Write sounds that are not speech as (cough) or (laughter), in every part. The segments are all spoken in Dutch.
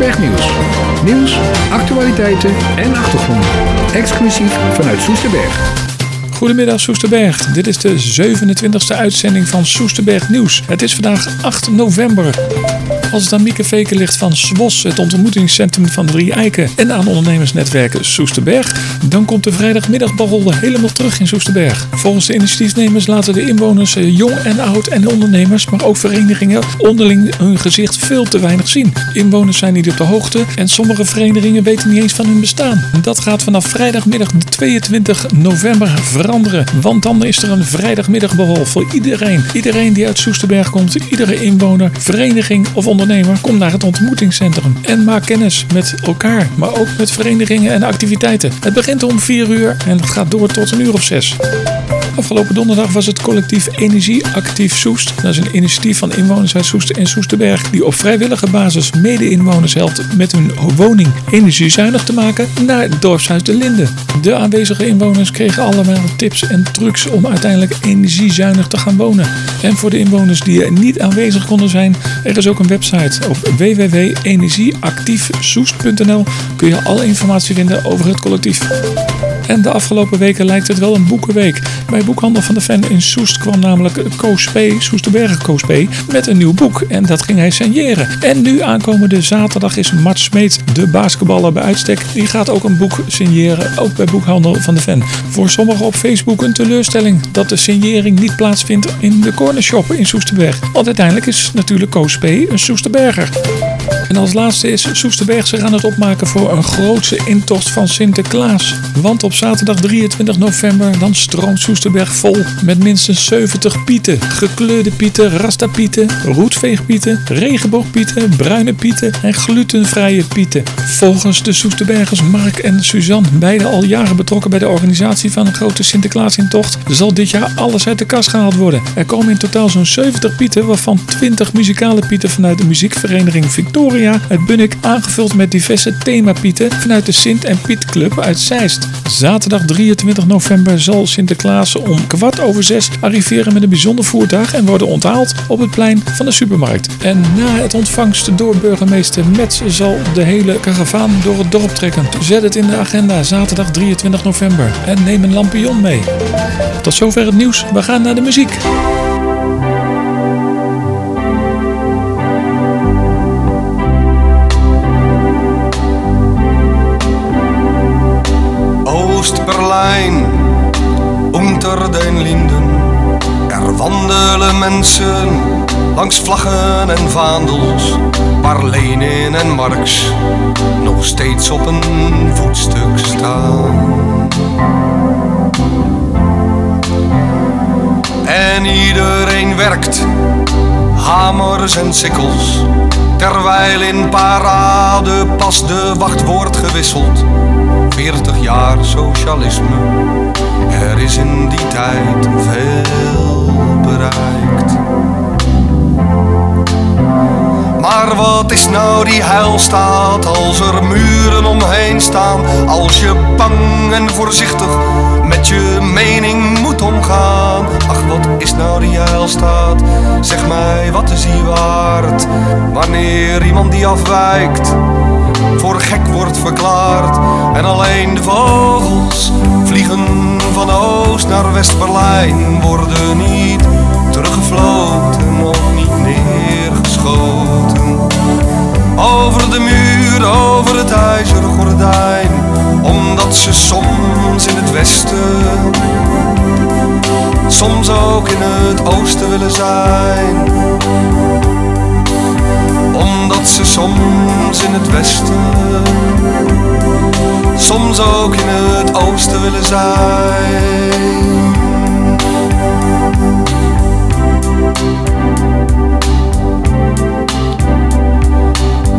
Soesterberg Nieuws. Nieuws, actualiteiten en achtergronden. Exclusief vanuit Soesterberg. Goedemiddag Soesterberg. Dit is de 27e uitzending van Soesterberg Nieuws. Het is vandaag 8 november. Als het aan Mieke Veken ligt van SWOS, het ontmoetingscentrum van Drie Eiken en aan ondernemersnetwerk Soesterberg, dan komt de vrijdagmiddagborrel helemaal terug in Soesterberg. Volgens de initiatiefnemers laten de inwoners, eh, jong en oud en ondernemers, maar ook verenigingen, onderling hun gezicht veel te weinig zien. Inwoners zijn niet op de hoogte en sommige verenigingen weten niet eens van hun bestaan. Dat gaat vanaf vrijdagmiddag de 22 november veranderen, want dan is er een vrijdagmiddagborrel voor iedereen. Iedereen die uit Soesterberg komt, iedere inwoner, vereniging of ondernemer ondernemer, kom naar het ontmoetingscentrum en maak kennis met elkaar, maar ook met verenigingen en activiteiten. Het begint om 4 uur en gaat door tot een uur of 6. Afgelopen donderdag was het collectief Energie Actief Soest. Dat is een initiatief van inwoners uit Soest en Soesterberg. Die op vrijwillige basis mede-inwoners helpt met hun woning energiezuinig te maken naar het dorpshuis De Linde. De aanwezige inwoners kregen allemaal tips en trucs om uiteindelijk energiezuinig te gaan wonen. En voor de inwoners die niet aanwezig konden zijn, er is ook een website op www.energieactiefsoest.nl kun je alle informatie vinden over het collectief. En de afgelopen weken lijkt het wel een boekenweek. Boekhandel van de Ven in Soest kwam namelijk Koos P., Soesterberg Koos P., met een nieuw boek. En dat ging hij signeren. En nu aankomende zaterdag is Mart Smeet, de basketballer bij uitstek. Die gaat ook een boek signeren, ook bij Boekhandel van de Ven. Voor sommigen op Facebook een teleurstelling dat de signering niet plaatsvindt in de cornershop in Soesterberg. Want uiteindelijk is natuurlijk Koos P. een Soesterberger. En als laatste is Soesterberg zich aan het opmaken voor een grootse intocht van Sinterklaas. Want op zaterdag 23 november dan stroomt Soesterberg vol met minstens 70 pieten. Gekleurde pieten, rastapieten, roetveegpieten, regenboogpieten, bruine pieten en glutenvrije pieten. Volgens de Soesterbergers Mark en Suzanne, beide al jaren betrokken bij de organisatie van een grote Sinterklaasintocht, zal dit jaar alles uit de kast gehaald worden. Er komen in totaal zo'n 70 pieten, waarvan 20 muzikale pieten vanuit de muziekvereniging Victoria uit Bunnik, aangevuld met diverse themapieten vanuit de Sint en Piet Club uit Zeist. Zaterdag 23 november zal Sinterklaas om kwart over zes arriveren met een bijzonder voertuig en worden onthaald op het plein van de supermarkt. En na het ontvangst door burgemeester Metz zal de hele karavaan door het dorp trekken. Zet het in de agenda zaterdag 23 november en neem een lampion mee. Tot zover het nieuws. We gaan naar de muziek. Oost-Berlijn, unter den Linden. Er wandelen mensen langs vlaggen en vaandels, waar Lenin en Marx nog steeds op een voetstuk staan. En iedereen werkt, hamers en sikkels, terwijl in parade pas de wacht wordt gewisseld. 40 jaar socialisme, er is in die tijd veel bereikt. Maar wat is nou die heilstaat als er muren omheen staan? Als je bang en voorzichtig met je mening moet omgaan. Ach, wat is nou die heilstaat? Zeg mij, wat is die waard? Wanneer iemand die afwijkt voor gek wordt verklaard. En alleen de vogels vliegen van Oost naar West-Berlijn. Worden niet teruggefloten of niet neergeschoten. Over de muur, over het ijzeren gordijn. Omdat ze soms in het westen, soms ook in het oosten willen zijn omdat ze soms in het westen, soms ook in het oosten willen zijn.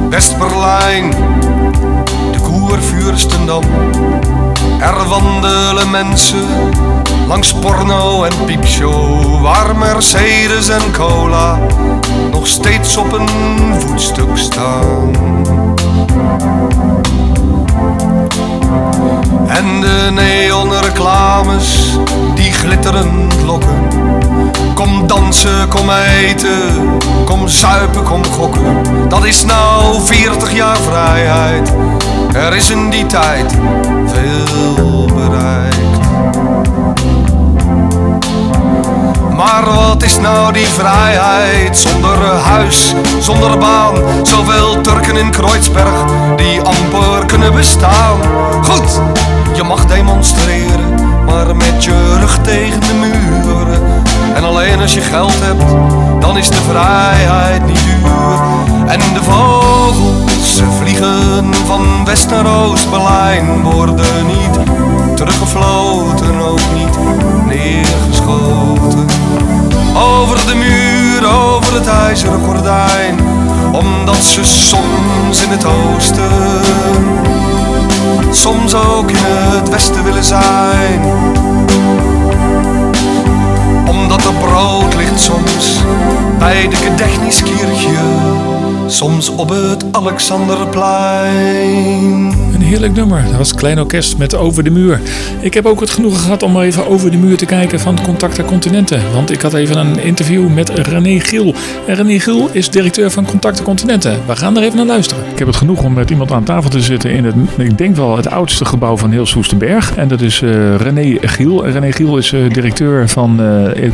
West-Berlijn, de Koervuurstendam. Er wandelen mensen langs porno en piepshow, waar Mercedes en cola nog steeds op een voetstuk staan. En de neonreclames die glitterend lokken, kom dan dansen, kom eten, kom zuipen, kom gokken. Dat is nou 40 jaar vrijheid. Er is in die tijd veel bereikt. Maar wat is nou die vrijheid zonder huis, zonder baan? Zoveel Turken in Kreuzberg die amper kunnen bestaan. Goed, je mag demonstreren, maar met je rug tegen de muren. En alleen als je geld hebt, dan is de vrijheid niet duur. En de vogels, ze vliegen van West naar Oost-Berlijn, worden niet teruggefloten, ook niet neergeschoten. Over de muur, over het ijzeren gordijn, omdat ze soms in het oosten, soms ook in het westen willen zijn. Omdat er brood ligt soms bij de Gedächtniskirche, soms op het Alexanderplein. Heerlijk nummer. Dat was Klein Orkest met Over de Muur. Ik heb ook het genoegen gehad om even over de muur te kijken van Contacta Continenten. Want ik had even een interview met René Giel. En René Giel is directeur van Contacta Continenten. We gaan er even naar luisteren. Ik heb het genoeg om met iemand aan tafel te zitten in het, ik denk wel het oudste gebouw van heel Soesterberg. En dat is uh, René Giel. René Giel is uh, directeur van uh,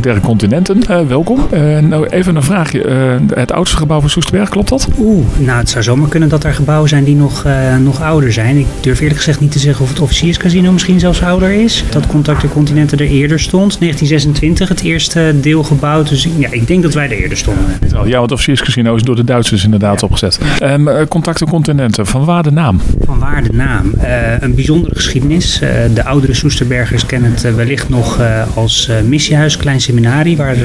der Continenten. welkom. nou, even een vraagje. het oudste gebouw van Soesterberg, klopt dat? Oeh, nou het zou zomaar kunnen dat er gebouwen zijn die nog nog ouder zijn. Ik durf eerlijk gezegd niet te zeggen of het officierscasino misschien zelfs ouder is. Dat Contact de Continenten er eerder stond. 1926 het eerste deel gebouwd. Dus ja, ik denk dat wij er eerder stonden. Ja, het officierscasino is door de Duitsers inderdaad opgezet. Ja. Um, Contact de Continenten, van waar de naam? Van waar de naam? Uh, een bijzondere geschiedenis. Uh, de oudere Soesterbergers kennen het wellicht nog als missiehuis, klein seminarie, waar,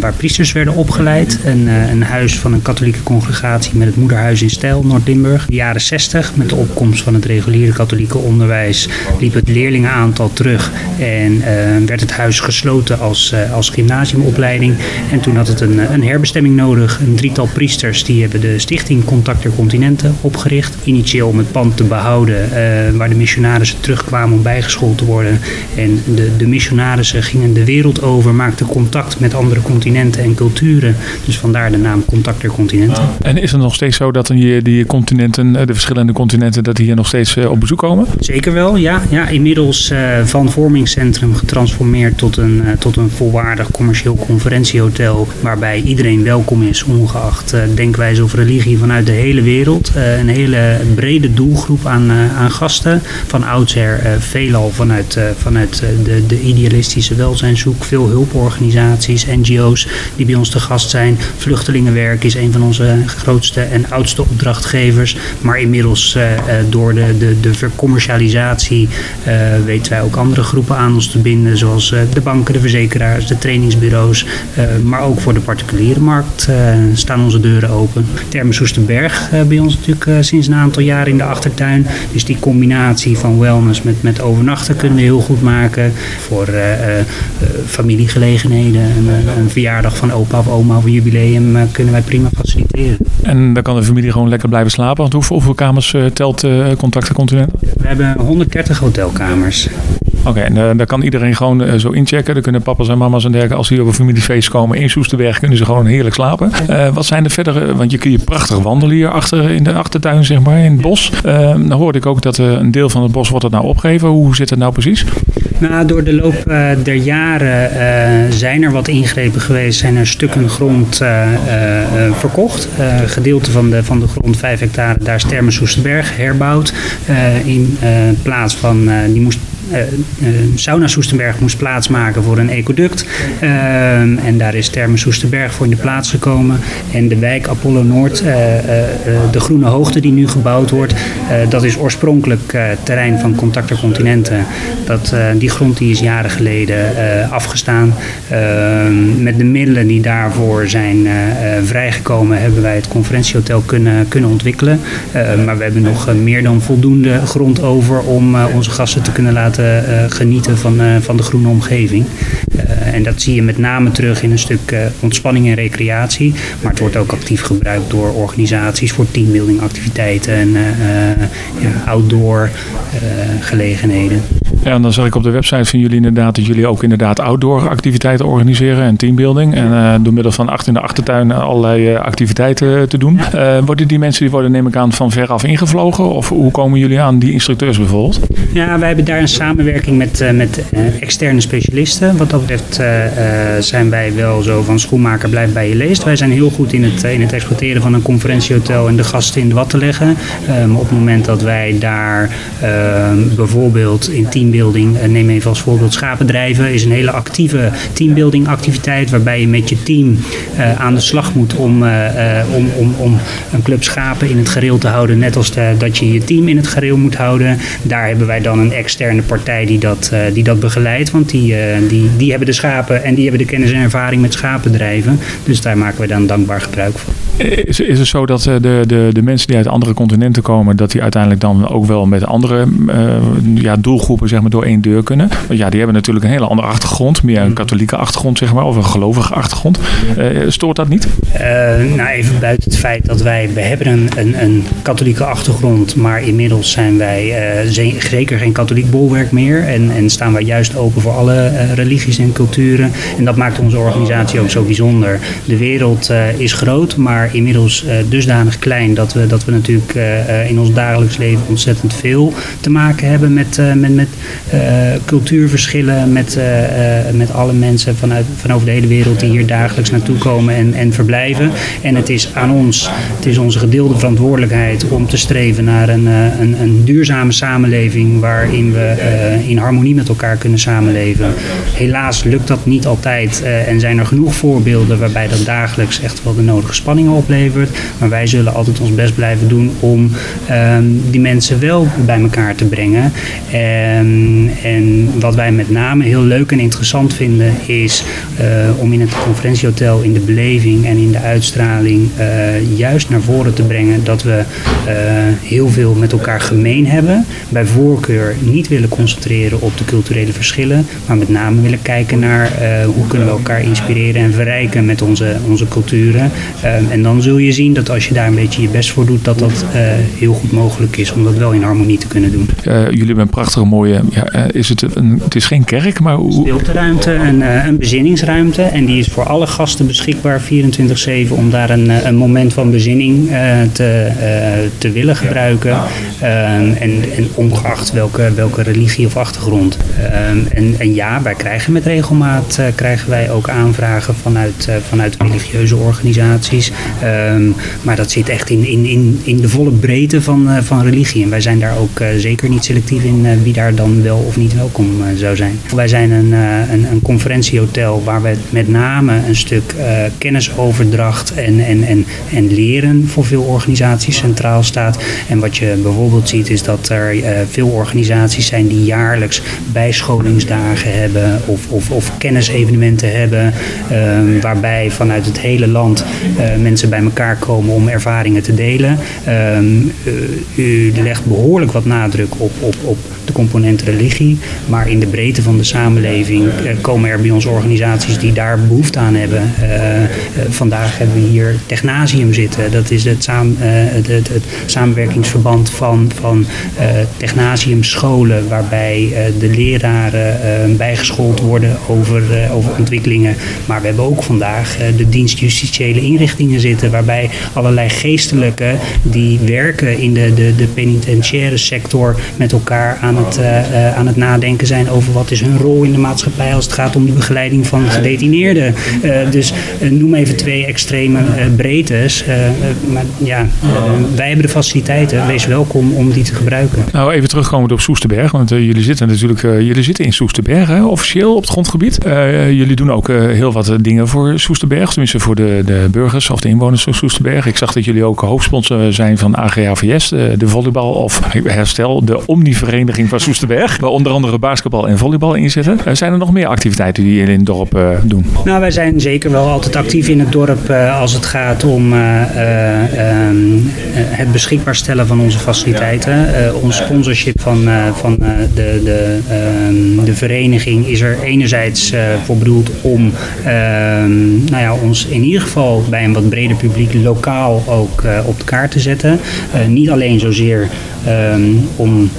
waar priesters werden opgeleid. Een, een huis van een katholieke congregatie met het moederhuis in Stijl, Noord-Limburg. De jaren 60 met de opkomst van het reguliere katholieke onderwijs liep het leerlingenaantal terug en werd het huis gesloten als, als gymnasiumopleiding. En toen had het een, een herbestemming nodig. Een drietal priesters die hebben de stichting Contact der Continenten opgericht. Initieel om het pand te behouden uh, waar de missionarissen terugkwamen om bijgeschoold te worden. En de, de missionarissen gingen de wereld over, maakten contact met andere continenten en culturen. Dus vandaar de naam Contact der Continenten. En is het nog steeds zo dat die, die continenten, de verschillende continenten dat die hier nog steeds uh, op bezoek komen? Zeker wel, ja. ja inmiddels uh, van vormingscentrum getransformeerd tot een, uh, tot een volwaardig commercieel conferentiehotel. Waarbij iedereen welkom is, ongeacht denkwijze of religie vanuit de hele wereld. een hele brede doelgroep aan, aan gasten. Van oudsher veelal vanuit, vanuit de, de idealistische welzijnszoek. Veel hulporganisaties, NGO's die bij ons te gast zijn. Vluchtelingenwerk is een van onze grootste en oudste opdrachtgevers. Maar inmiddels door de, de, de vercommercialisatie weten wij ook andere groepen aan ons te binden, zoals de banken, de verzekeraars, de trainingsbureaus. maar ook voor de particuliere markt staan onze deuren open. Soesterberg bij ons natuurlijk sinds een aantal jaren in de achtertuin. Dus die combinatie van wellness met, met overnachten kunnen we heel goed maken. Voor familiegelegenheden, een, een, verjaardag van opa of oma of een jubileum kunnen wij prima faciliteren. En dan kan de familie gewoon lekker blijven slapen. Want hoeveel, hoeveel kamers telt Contacten Continent? We hebben 130 hotelkamers. Oké, okay, en uh, daar kan iedereen gewoon uh, zo inchecken. Dan kunnen papa's en mama's en dergelijke, als die op een familiefeest komen in Soesterberg, kunnen ze gewoon heerlijk slapen. Uh, wat zijn de verdere, want je kun je prachtig wandelen hier achter in de achtertuin, zeg maar, in het bos. dan hoorde ik ook dat een deel van het bos wordt het nou opgegeven. Hoe zit het nou precies? Nou, door de loop der jaren zijn er wat ingrepen geweest. Zijn er stukken grond verkocht. gedeelte van de, van de grond, 5 hectare, daar is Termen Soesterberg herbouwd. in plaats van, die moest Sauna Soestenberg moest plaatsmaken voor een ecoduct. Uh, en daar is Termen Soestenberg voor in de plaats gekomen. En de wijk Apollo Noord, de groene hoogte die nu gebouwd wordt, dat is oorspronkelijk terrein van Contacter Continenten. Dat, die grond die is jaren geleden afgestaan. Met de middelen die daarvoor zijn vrijgekomen, hebben wij het conferentiehotel kunnen, kunnen ontwikkelen. maar we hebben nog meer dan voldoende grond over om onze gasten te kunnen laten genieten van, uh, van de groene omgeving. En dat zie je met name terug in een stuk ontspanning en recreatie. Maar het wordt ook actief gebruikt door organisaties voor teambuilding activiteiten en ja, outdoor gelegenheden. Ja, en dan zag ik op de website van jullie inderdaad dat jullie ook inderdaad outdoor activiteiten organiseren en teambuilding. En uh, door middel van achter in de achtertuin allerlei activiteiten te doen. worden die mensen die worden neem ik aan van veraf ingevlogen? Of hoe komen jullie aan die instructeurs bijvoorbeeld? Ja, wij hebben daar een samenwerking met, met externe specialisten. Wat dat betreft zijn wij wel zo van schoenmaker blijft bij je leest. Wij zijn heel goed in het, in het exploiteren van een conferentiehotel en de gasten in de wat te leggen. Um, op het moment dat wij daar ehm, bijvoorbeeld in teambuilding, neem even als voorbeeld schapendrijven, is een hele actieve teambuilding activiteit waarbij je met je team uh, aan de slag moet om, uh, om, om, om een club schapen in het gereel te houden. Net als dat je je team in het gereel moet houden. Daar hebben wij dan een externe partij die dat, die dat begeleidt. Want die, die, die hebben de schapen en die hebben de kennis en ervaring met schapendrijven. Dus daar maken we dan dankbaar gebruik van. Is, is het zo dat de, de, de mensen die uit andere continenten komen, dat die uiteindelijk dan ook wel met andere uh, ja, doelgroepen zeg maar, door één deur kunnen? Want ja, die hebben natuurlijk een hele andere achtergrond, meer een mm. katholieke achtergrond zeg maar, of een gelovige achtergrond. Uh, stoort dat niet? Uh, nou, even buiten het feit dat wij, we hebben een, een, een katholieke achtergrond, maar inmiddels zijn wij zeker geen katholiek bolwerk meer en, en staan wij juist open voor alle religies en culturen. En dat maakt onze organisatie ook zo bijzonder. De wereld is groot, maar inmiddels dusdanig klein dat we, dat we natuurlijk uh, in ons dagelijks leven ontzettend veel te maken hebben met, met, met cultuurverschillen, met, met alle mensen vanuit, van over de hele wereld die hier dagelijks naartoe komen en, en verblijven. En het is aan ons, het is onze gedeelde verantwoordelijkheid om te streven naar een, een, een duurzame samenleving waarin we in harmonie met elkaar kunnen samenleven. Helaas lukt dat niet altijd en zijn er genoeg voorbeelden waarbij dat dagelijks echt wel de nodige oplevert. Maar wij zullen altijd ons best blijven doen om um, die mensen wel bij elkaar te brengen. En, ehm, en wat wij met name heel leuk en interessant vinden is uh, om in het conferentiehotel in de beleving en in de uitstraling uh, juist naar voren te brengen dat we uh, heel veel met elkaar gemeen hebben. Bij voorkeur niet willen concentreren op de culturele verschillen, maar met name willen kijken naar hoe kunnen we elkaar inspireren en verrijken met onze, onze culturen. Ehm, en dan zul je zien dat als je daar een beetje je best voor doet, dat dat uh, heel goed mogelijk is om dat wel in harmonie te kunnen doen. Uh, jullie hebben een prachtige mooie, ja, uh, is het, een, het is geen kerk, maar hoe... Stilteruimte, een, een bezinningsruimte. En die is voor alle gasten beschikbaar 24-7 om daar een, een moment van bezinning te, te willen gebruiken. En, en ongeacht welke, welke religie of achtergrond. en, en ja, wij krijgen met regelmaat krijgen wij ook aanvragen vanuit, vanuit religieuze organisaties, um, maar dat zit echt in, in, in, in de volle breedte van, uh, van religie. En wij zijn daar ook uh, zeker niet selectief in uh, wie daar dan wel of niet welkom zou zijn. Wij zijn een, een, een, conferentiehotel waar we met name een stuk kennisoverdracht en, en, en, en leren voor veel organisaties centraal staat. En wat je bijvoorbeeld ziet is dat er veel organisaties zijn die jaarlijks bijscholingsdagen hebben of, of, of kennisevenementen hebben. Ehm, waarbij vanuit het hele land mensen bij elkaar komen om ervaringen te delen. Um, u legt behoorlijk wat nadruk op, op, op component religie. Maar in de breedte van de samenleving uh, komen er bij ons organisaties die daar behoefte aan hebben. Uh, uh, vandaag hebben we hier Technasium zitten. Dat is het, het, samenwerkingsverband van, van Technasium scholen. Waarbij de leraren bijgeschoold worden over, over ontwikkelingen. Maar we hebben ook vandaag de dienst justitiële inrichtingen zitten. Waarbij allerlei geestelijken die werken in de, de, de penitentiaire sector met elkaar aan het, uh, aan het nadenken zijn over wat is hun rol in de maatschappij als het gaat om de begeleiding van gedetineerden. Uh, dus noem even twee extreme breedtes. maar ja, wij hebben de faciliteiten. Wees welkom om die te gebruiken. Nou, even terugkomen op Soesterberg. Want jullie zitten natuurlijk jullie zitten in Soesterberg, hè, officieel op het grondgebied. jullie doen ook heel wat dingen voor Soesterberg. Tenminste voor de, de burgers of de inwoners van Soesterberg. Ik zag dat jullie ook hoofdsponsor zijn van AGAVS, de, de volleybal of herstel, de omnivereniging van Soesterberg. Waar onder andere basketbal en volleybal in zitten. Uh, zijn er nog meer activiteiten die in het dorp uh, doen? Nou, wij zijn zeker wel altijd actief in het dorp uh, als het gaat om um, het beschikbaar stellen van onze faciliteiten. ons sponsorship van, van de, de, um, de vereniging is er enerzijds voor bedoeld om ehm, nou ja, ons in ieder geval bij een wat breder publiek lokaal ook op de kaart te zetten. niet alleen zozeer ehm, om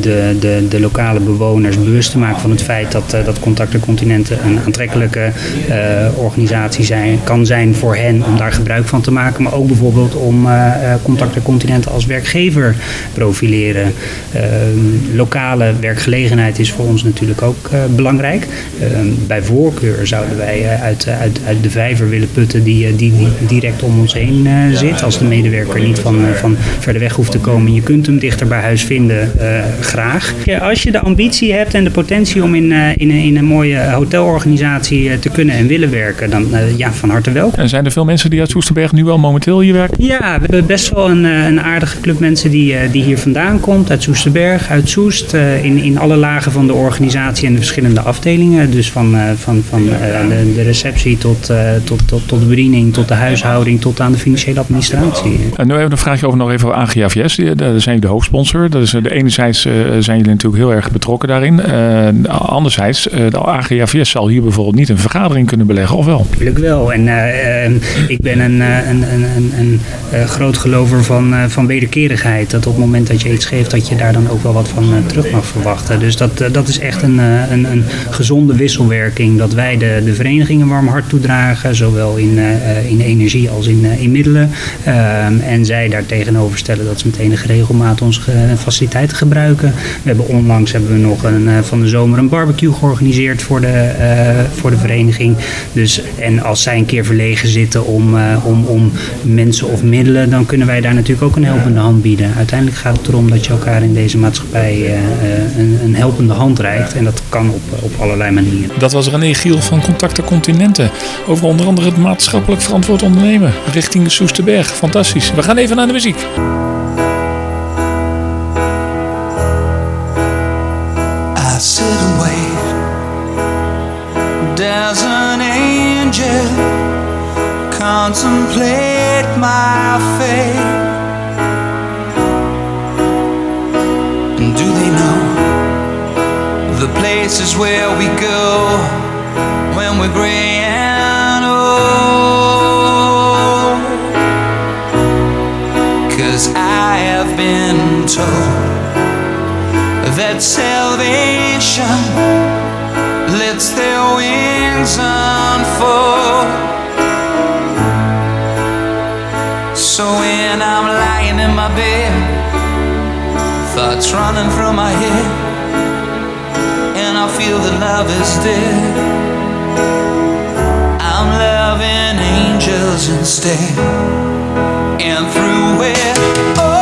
de, de, de lokale bewoners bewust te maken van het feit dat, uh, dat Contacten Continenten een aantrekkelijke uh, organisatie zijn, kan zijn voor hen om daar gebruik van te maken. Maar ook bijvoorbeeld om uh, Contacten Continenten als werkgever profileren. Ehm, lokale werkgelegenheid is voor ons natuurlijk ook belangrijk. Ehm, bij voorkeur zouden wij uit, uit, uit de vijver willen putten die, die, die direct om ons heen zit. Als de medewerker niet van, van verder weg hoeft te komen. Je kunt hem dichter bij huis vinden, graag. Als je de ambitie hebt en de potentie om in, in, in een mooie hotelorganisatie te kunnen en willen werken, dan ja, van harte welkom. En zijn er veel mensen die uit Soesterberg nu wel momenteel hier werken? Ja, we hebben best wel een, een aardige club mensen die, die hier vandaan komt. Uit Soesterberg, uit Soest. in, in alle lagen van de organisatie en de verschillende afdelingen. Dus van, van, van de, de receptie tot, tot, tot, tot de bediening, tot de huishouding, tot aan de financiële administratie. En nu even een vraagje over nog even over AGFS. Daar zijn jullie hoofdsponsor. Dat is de enerzijds zijn jullie natuurlijk heel erg betrokken daarin. anderzijds, de AGFS zal hier bijvoorbeeld niet een vergadering kunnen beleggen, of wel? Natuurlijk wel. En uh, ik ben een, een, een, een, een groot gelover van, van wederkerigheid. Dat op het moment dat je iets geeft, dat je daar dan ook wel wat van terug mag verwachten. Dus dat, dat is echt een, een, een gezonde wisselwerking. Dat wij de, de verenigingen warm hart toedragen, zowel in, in energie als in, in middelen. Ehm, en zij daar tegenover stellen dat ze met enige regelmaat onze faciliteiten gebruiken. We hebben onlangs hebben we nog een, van de zomer een barbecue georganiseerd voor de, voor de vereniging. Dus, en als zij een keer verlegen zitten om, om, om mensen of middelen, dan kunnen wij daar natuurlijk ook een helpende hand bieden. Uiteindelijk gaat het erom dat je elkaar in deze maatschappij een, een, helpende hand reikt. En dat kan op, op allerlei manieren. Dat was René Giel van Contacten Continenten. Over onder andere het maatschappelijk verantwoord ondernemen richting Soesterberg. Fantastisch. We gaan even naar de muziek. Contemplate my fate. And do they know the places where we go when we're gray and old? Cause I have been told that salvation lets their wings unfold. My bed, thoughts running through my head, and I feel that love is dead, I'm loving angels instead. And through it, oh,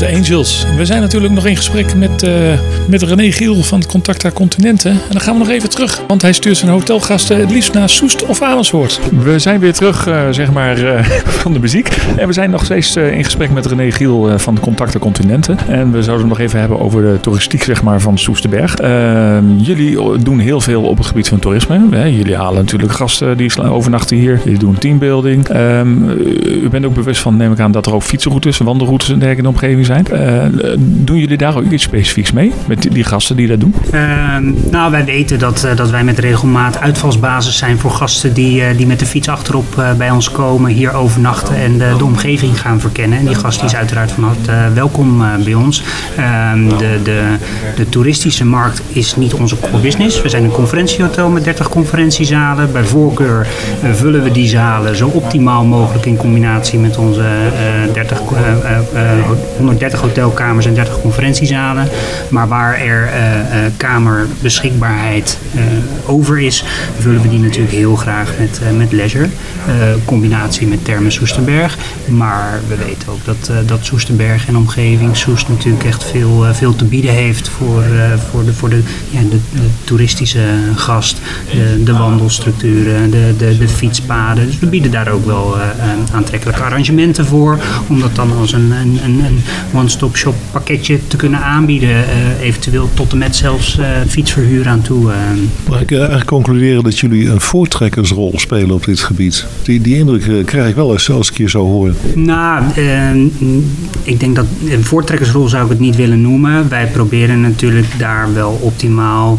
de Angels. We zijn natuurlijk nog in gesprek met, uh, met René Giel van Contacta Continenten. En dan gaan we nog even terug, want hij stuurt zijn hotelgasten het liefst naar Soest of Amersfoort. We zijn weer terug, uh, zeg maar, uh, (laughs) van de muziek. En we zijn nog steeds in gesprek met René Giel van Contacta Continenten. En we zouden het nog even hebben over de toeristiek, zeg maar, van Soesterberg. Ehm, jullie doen heel veel op het gebied van toerisme. Jullie halen natuurlijk gasten die overnachten hier. Jullie doen teambuilding. Ehm, u bent ook bewust van, neem ik aan, dat er ook fietsroutes, wandelroutes en dergelijke in de omgeving zijn. Uh, doen jullie daar ook iets specifieks mee? Met die, gasten die dat doen? Uh, nou, wij weten dat, uh, dat wij met regelmaat uitvalsbasis zijn voor gasten die, die met de fiets achterop bij ons komen, hier overnachten en de, de omgeving gaan verkennen. En die gast is uiteraard van harte welkom bij ons. Ehm, de, de, de toeristische markt is niet onze core business. We zijn een conferentiehotel met 30 conferentiezalen. Bij voorkeur vullen we die zalen zo optimaal mogelijk in combinatie met onze 30, 130 hotelkamers en 30 conferentiezalen. Maar waar er kamerbeschikbaarheid over is, vullen we die natuurlijk heel graag met, met leisure. combinatie met Termen Soesterberg. Maar we weten ook dat, dat Soesterberg en omgeving, Soest natuurlijk echt veel, veel te bieden heeft voor, voor, de, voor de, ja, de toeristische gast. De, de wandelstructuren, de, de, de fietspaden. Dus we bieden daar ook wel aantrekkelijke arrangementen voor om dat dan als een, een, een one-stop shop pakketje te kunnen aanbieden. Uh, eventueel tot en met zelfs uh, fietsverhuur aan toe. Uh. Mag ik eigenlijk concluderen dat jullie een voortrekkersrol spelen op dit gebied? Die, die indruk krijg ik wel eens als ik je zo hoor. Nou, ik denk dat een voortrekkersrol zou ik het niet willen noemen. Wij proberen natuurlijk daar wel optimaal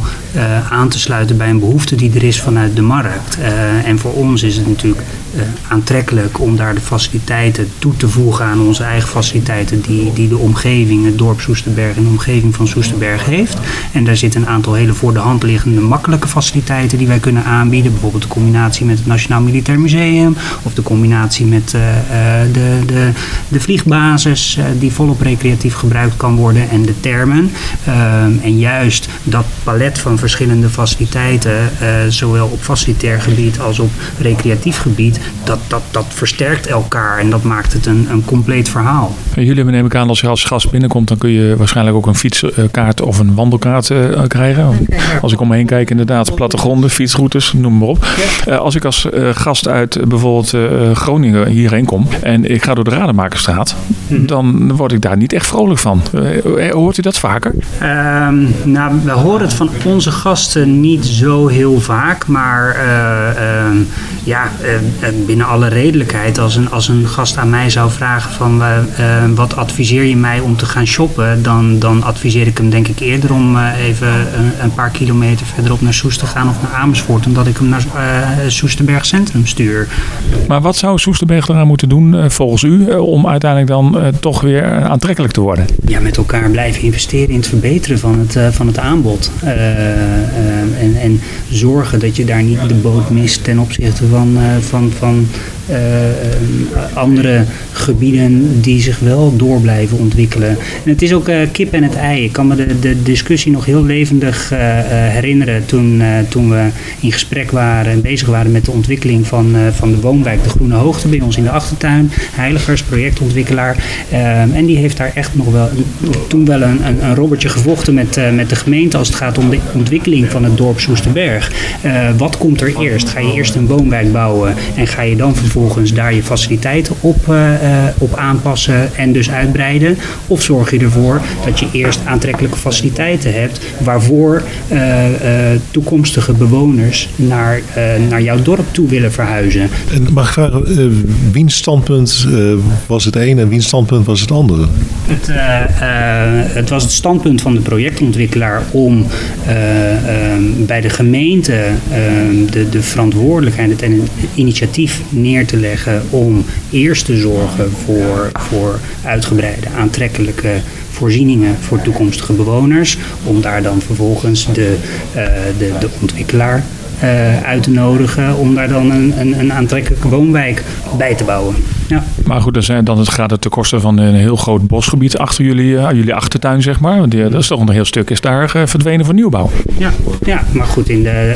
aan te sluiten bij een behoefte die er is vanuit de markt. en voor ons is het natuurlijk uh, aantrekkelijk om daar de faciliteiten toe te voegen aan onze eigen faciliteiten die, die de omgeving, het dorp Soesterberg en de omgeving van Soesterberg heeft. En daar zitten een aantal hele voor de hand liggende makkelijke faciliteiten die wij kunnen aanbieden. Bijvoorbeeld de combinatie met het Nationaal Militair Museum of de combinatie met uh, de, de, de vliegbasis die volop recreatief gebruikt kan worden en de termen. Ehm, en juist dat palet van verschillende faciliteiten, zowel op facilitair gebied als op recreatief gebied, dat, dat, dat versterkt elkaar en dat maakt het een, een compleet verhaal. En jullie neem ik aan, als als gast binnenkomt, dan kun je waarschijnlijk ook een fietskaart of een wandelkaart uh, krijgen. Als ik om me heen kijk, inderdaad, plattegronden, fietsroutes, noem maar op. Uh, als ik als uh, gast uit bijvoorbeeld Groningen hierheen kom en ik ga door de Rademakerstraat, hmm. dan word ik daar niet echt vrolijk van. hoort u dat vaker? Um, nou, we horen het van onze gasten niet zo heel vaak, maar ehm, ja, binnen alle redelijkheid, als een, als een gast aan mij zou vragen van uh, wat adviseer je mij om te gaan shoppen, dan, dan adviseer ik hem denk ik eerder om uh, even een, een, paar kilometer verderop naar Soest te gaan of naar Amersfoort, omdat ik hem naar uh, Soesterberg Centrum stuur. Maar wat zou Soesterberg eraan moeten doen volgens u om uiteindelijk dan toch weer aantrekkelijk te worden? Ja, met elkaar blijven investeren in het verbeteren van het, van het aanbod. en, en zorgen dat je daar niet de boot mist ten opzichte van, van, van andere gebieden die zich wel door blijven ontwikkelen. En het is ook uh, kip en het ei. Ik kan me de, de discussie nog heel levendig herinneren toen, toen we in gesprek waren en bezig waren met de ontwikkeling van, van de woonwijk De Groene Hoogte bij ons in de achtertuin. Heiligers, projectontwikkelaar. en die heeft daar echt nog wel toen wel een, een, een robbertje gevochten met, met de gemeente als het gaat om de ontwikkeling van het dorp Soesterberg. wat komt er eerst? Ga je eerst een woonwijk bouwen en ga je dan vervolgens daar je faciliteiten op, uh, op aanpassen en dus uitbreiden? Of zorg je ervoor dat je eerst aantrekkelijke faciliteiten hebt waarvoor uh, toekomstige bewoners naar, naar jouw dorp toe willen verhuizen? En mag ik vragen, wiens standpunt was het een en wiens standpunt was het andere? Het, het was het standpunt van de projectontwikkelaar om bij de gemeente de, de verantwoordelijkheid en het initiatief neer te leggen om eerst te zorgen voor, voor uitgebreide, aantrekkelijke voorzieningen voor toekomstige bewoners. Om daar dan vervolgens de, uh, de, de ontwikkelaar uh, uit te nodigen om daar dan een, een, een aantrekkelijke woonwijk bij te bouwen. Ja. Maar goed, dan, zijn, dan gaat het ten koste van een heel groot bosgebied achter jullie, uh, jullie achtertuin, zeg maar. Want dat is toch een heel stuk is daar uh, verdwenen voor nieuwbouw. Ja, ja, maar goed, in de,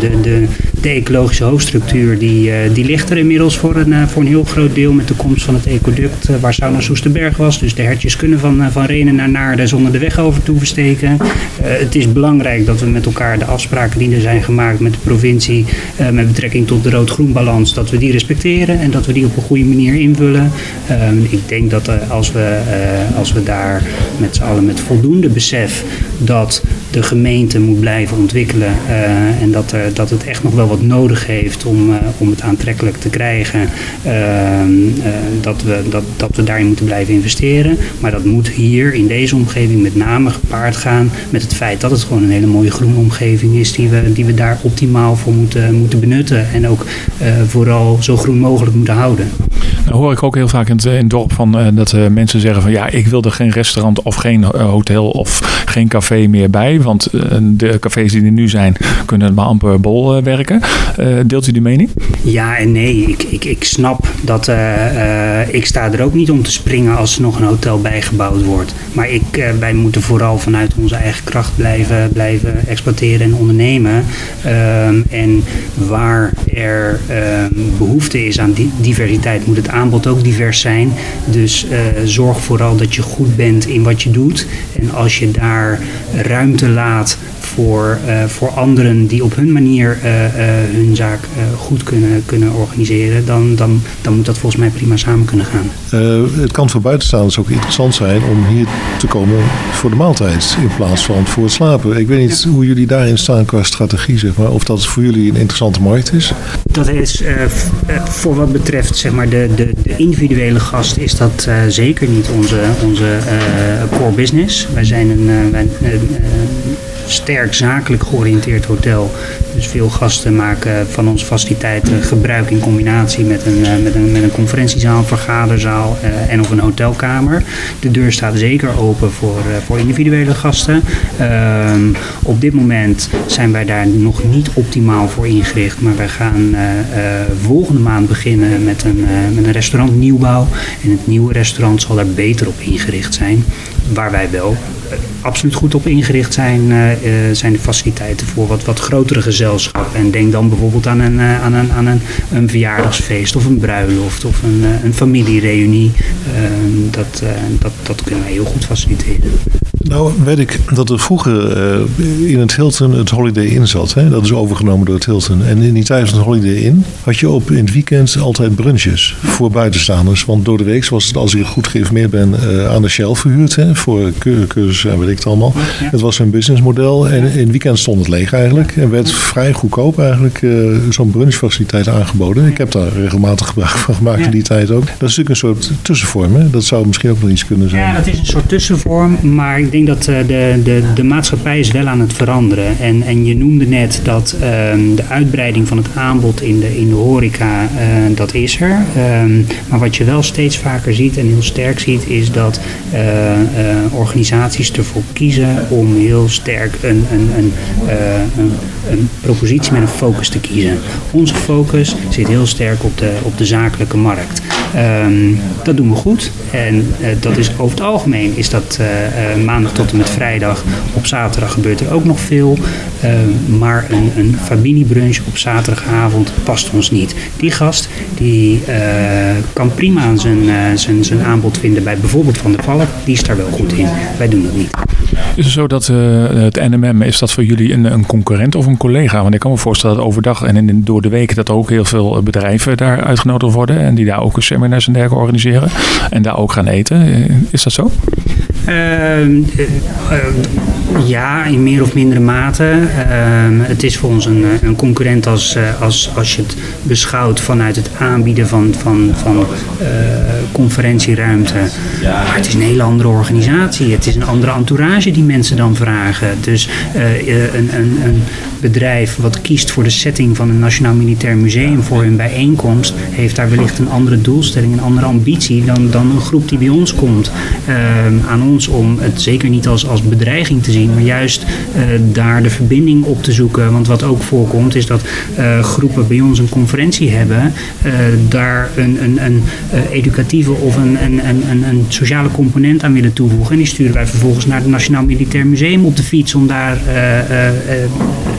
de, de, de ecologische hoofdstructuur die, eh, die ligt er inmiddels voor een, eh, voor een heel groot deel met de komst van het ecoduct eh, waar Sauna Soesterberg was. Dus de hertjes kunnen van, van Renen naar Naarden zonder de weg over te hoeven steken. het is belangrijk dat we met elkaar de afspraken die er zijn gemaakt met de provincie met betrekking tot de rood-groen balans, dat we die respecteren en dat we die op een goede manier invullen. Ehm, ik denk dat als, we, als we daar met z'n allen met voldoende besef dat de gemeente moet blijven ontwikkelen en dat, er, dat het echt nog wel wat nodig heeft om, om het aantrekkelijk te krijgen. Uh, dat, we, dat, dat we daarin moeten blijven investeren. Maar dat moet hier in deze omgeving met name gepaard gaan met het feit dat het gewoon een hele mooie groene omgeving is die we, die we daar optimaal voor moeten, moeten benutten. En ook vooral zo groen mogelijk moeten houden. Dan hoor ik ook heel vaak in het, in het dorp van, dat mensen zeggen van ja, ik wil er geen restaurant of geen hotel of geen café meer bij. Want eh, de cafés die er nu zijn, kunnen maar amper bol eh, werken. Eh, deelt u die mening? Ja en nee. Ik, ik, ik snap dat ik sta er ook niet om te springen als er nog een hotel bijgebouwd wordt. Maar ik, wij moeten vooral vanuit onze eigen kracht blijven, blijven exploiteren en ondernemen. Ehm, en waar er ehm, behoefte is aan diversiteit, moet het aanbod ook divers zijn. Dus zorg vooral dat je goed bent in wat je doet. En als je daar ruimte laat voor, uh, voor anderen die op hun manier uh, uh, hun zaak goed kunnen, kunnen organiseren, dan, dan, dan moet dat volgens mij prima samen kunnen gaan. het kan voor buitenstaanders ook interessant zijn om hier te komen voor de maaltijd in plaats van voor het slapen. Ik weet niet hoe jullie daarin staan qua strategie, zeg maar, of dat voor jullie een interessante markt is. Dat is voor wat betreft zeg maar, de, de, de individuele gast is dat zeker niet onze, onze core business. Wij zijn een, wij, sterk zakelijk georiënteerd hotel. Dus veel gasten maken van onze faciliteiten gebruik in combinatie met een, eh, met een, met een conferentiezaal, vergaderzaal uh, en of een hotelkamer. De deur staat zeker open voor, voor individuele gasten. Ehm, op dit moment zijn wij daar nog niet optimaal voor ingericht, maar wij gaan volgende maand beginnen met een, met een restaurant nieuwbouw. En het nieuwe restaurant zal daar beter op ingericht zijn. Waar wij wel absoluut goed op ingericht zijn, uh, zijn de faciliteiten voor wat, wat grotere gezelschappen. En denk dan bijvoorbeeld aan een, aan een, aan een, een verjaardagsfeest of een bruiloft of een, een familiereunie. Ehm, dat, dat, dat kunnen wij heel goed faciliteren. Nou, weet ik dat er vroeger in het Hilton het Holiday Inn zat. Hè? Dat is overgenomen door het Hilton. En in die tijd van het Holiday Inn had je op in het weekend altijd brunches voor buitenstaanders. Want door de week was het, als ik goed geïnformeerd ben, aan de Shell verhuurd. Hè? Voor cursus en weet ik het allemaal. Het was een businessmodel en in het weekend stond het leeg eigenlijk. En werd vrij goedkoop eigenlijk uh, zo'n brunchfaciliteit aangeboden. Ik heb daar regelmatig gebruik van gemaakt in die tijd ook. Dat is natuurlijk een soort tussenvorm. Hè? Dat zou misschien ook nog iets kunnen zijn. Ja, dat is een soort tussenvorm. Maar ik denk dat uh, de, de, de maatschappij is wel aan het veranderen. En, en je noemde net dat uh, de uitbreiding van het aanbod in de, in de horeca, uh, dat is er. Um, maar wat je wel steeds vaker ziet en heel sterk ziet, is dat organisaties ervoor kiezen om heel sterk een, een, een, een, een propositie met een focus te kiezen. Onze focus zit heel sterk op de, op de zakelijke markt. Um, dat doen we goed. En dat is over het algemeen is dat uh, tot en met vrijdag. Op zaterdag gebeurt er ook nog veel. Ehm, maar een, een familiebrunch op zaterdagavond past ons niet. Die gast die kan prima zijn, zijn, zijn aanbod vinden bij bijvoorbeeld Van der Valk. Die is daar wel goed in. Wij doen dat niet. Is het zo dat het NMM, is dat voor jullie een, een concurrent of een collega? Want ik kan me voorstellen dat overdag en in, door de week dat ook heel veel bedrijven daar uitgenodigd worden. En die daar ook een seminars en dergelijke organiseren. En daar ook gaan eten. Is dat zo? Uh, uh, ja, in meer of mindere mate. Ehm, het is voor ons een, een concurrent als, eh, als, als je het beschouwt vanuit het aanbieden van, van, van conferentieruimte. Maar het is een hele andere organisatie. Het is een andere entourage die mensen dan vragen. Dus een, een, een bedrijf wat kiest voor de setting van een Nationaal Militair Museum voor hun bijeenkomst, heeft daar wellicht een andere doelstelling, een andere ambitie dan, dan een groep die bij ons komt. aan ons om het zeker niet als, als bedreiging te zien, maar juist uh, daar de verbinding op te zoeken. Want wat ook voorkomt is dat groepen bij ons een conferentie hebben, daar een, een, een educatieve of een, een, een, een sociale component aan willen toevoegen. En die sturen wij vervolgens naar het Nationaal Militair Museum op de fiets om daar eh, eh, eh,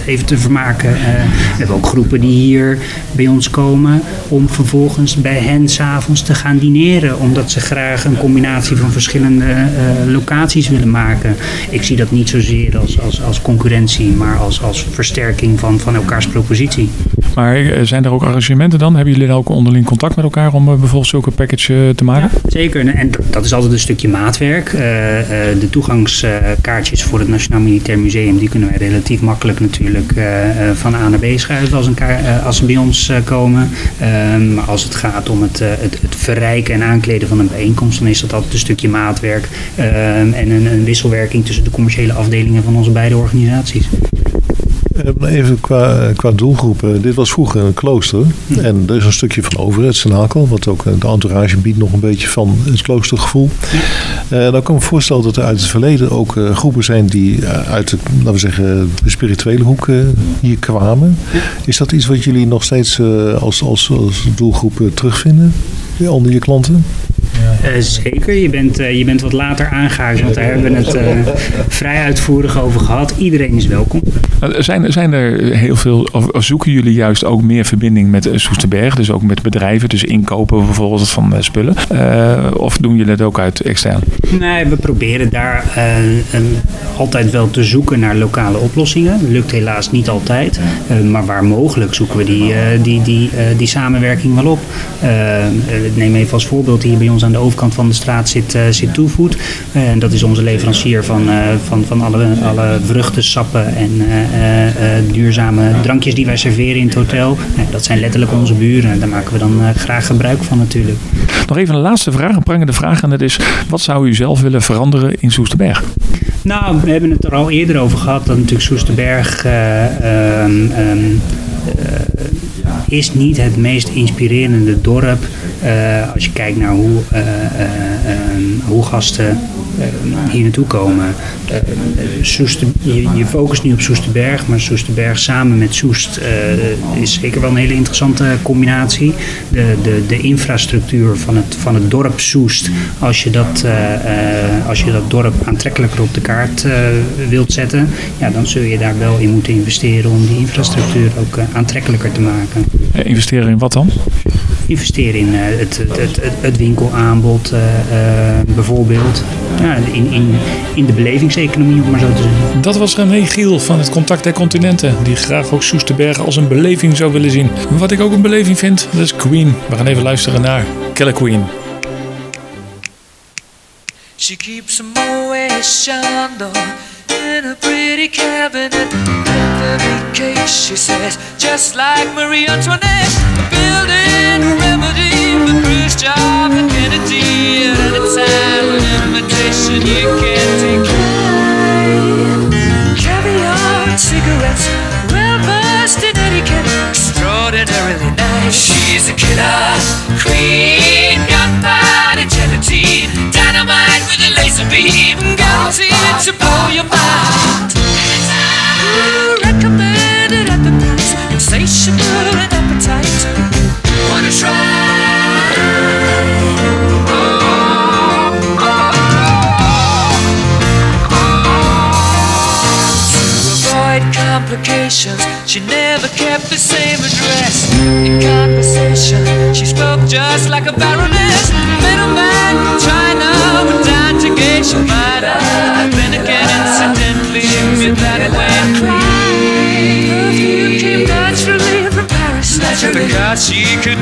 even te vermaken. We hebben ook groepen die hier bij ons komen om vervolgens bij hen s'avonds te gaan dineren. Omdat ze graag een combinatie van verschillende locaties willen maken. Ik zie dat niet zozeer als, als, als concurrentie, maar als, als versterking van, van elkaars propositie. Maar zijn er ook arrangementen dan? Hebben jullie dan ook onderling contact met elkaar om bijvoorbeeld zulke package te maken? Zeker, en- dat- is altijd een stukje maatwerk. Eh, eh, toegangskaartjes voor het Nationaal Militair Museum, die kunnen wij relatief makkelijk natuurlijk eh, eh, van A naar B schuiven als, een eh, als ze bij ons komen. Ehm, maar als het gaat om het, het, het verrijken en aankleden van een bijeenkomst, dan is dat altijd een stukje maatwerk ehm, en een, een wisselwerking tussen de commerciële afdelingen van onze beide organisaties. Eh, Even qua, qua doelgroep. eh, Dit was vroeger een klooster. En er is een stukje van over het Senakel. Wat ook eh, de entourage biedt nog een beetje van het kloostergevoel. Eh, dan kan ik me voorstellen dat er uit het verleden ook groepen zijn die uit de, laten we zeggen, de spirituele hoek hier kwamen. Is dat iets wat jullie nog steeds als, als, als doelgroep terugvinden? Onder je klanten? Eh, zeker, je bent, eh, je bent wat later aangehaakt, want daar hebben we het eh, vrij uitvoerig over gehad. Iedereen is welkom. Zijn, zijn er heel veel, of, of zoeken jullie juist ook meer verbinding met Soesterberg? Dus ook met bedrijven, dus inkopen bijvoorbeeld van spullen? Of doen jullie dat ook uit extern? Nee, we proberen daar altijd wel te zoeken naar lokale oplossingen. Lukt helaas niet altijd. Maar waar mogelijk zoeken we die, die, die, die samenwerking wel op. Neem even als voorbeeld hier bij ons aan de overkant van de straat zit, eh zit Toefood. Eh, En dat is onze leverancier van, eh, van, van alle, alle vruchten, sappen en eh, duurzame drankjes die wij serveren in het hotel. Dat zijn letterlijk onze buren. Daar maken we dan graag gebruik van natuurlijk. Nog even een laatste vraag, een prangende vraag. En dat is, wat zou u zelf willen veranderen in Soesterberg? Nou, we hebben het er al eerder over gehad dat natuurlijk Soesterberg eh, ehm, ehm, eh, is niet het meest inspirerende dorp eh, als je kijkt naar hoe, eh, eh, ehm, hoe gasten hier naartoe komen. Eh, eh, je, je focust nu op Soesterberg, maar Soesterberg samen met Soest eh, is zeker wel een hele interessante combinatie. De, de, de infrastructuur van het, van het dorp Soest, als je dat, eh, eh, als je dat dorp aantrekkelijker op de kaart eh, wilt zetten, ja, dan zul je daar wel in moeten investeren om die infrastructuur ook eh, aantrekkelijker te maken. Eh, investeren in wat dan? Investeren in eh, het, het, het, het, winkelaanbod eh, eh, bijvoorbeeld. Ja, in, in, in de belevingseconomie, om maar zo te zeggen. Dat was René Giel van het Contact der Continenten, die graag ook Soesterberg als een beleving zou willen zien. Wat ik ook een beleving vind, dat is Queen. We gaan even luisteren naar Killer Queen. She keeps in a pretty cabinet. Every case, she says, just like Marie Antoinette. Building a remedy for Khrushchev and Kennedy at any time. An invitation you can't decline. She couldn't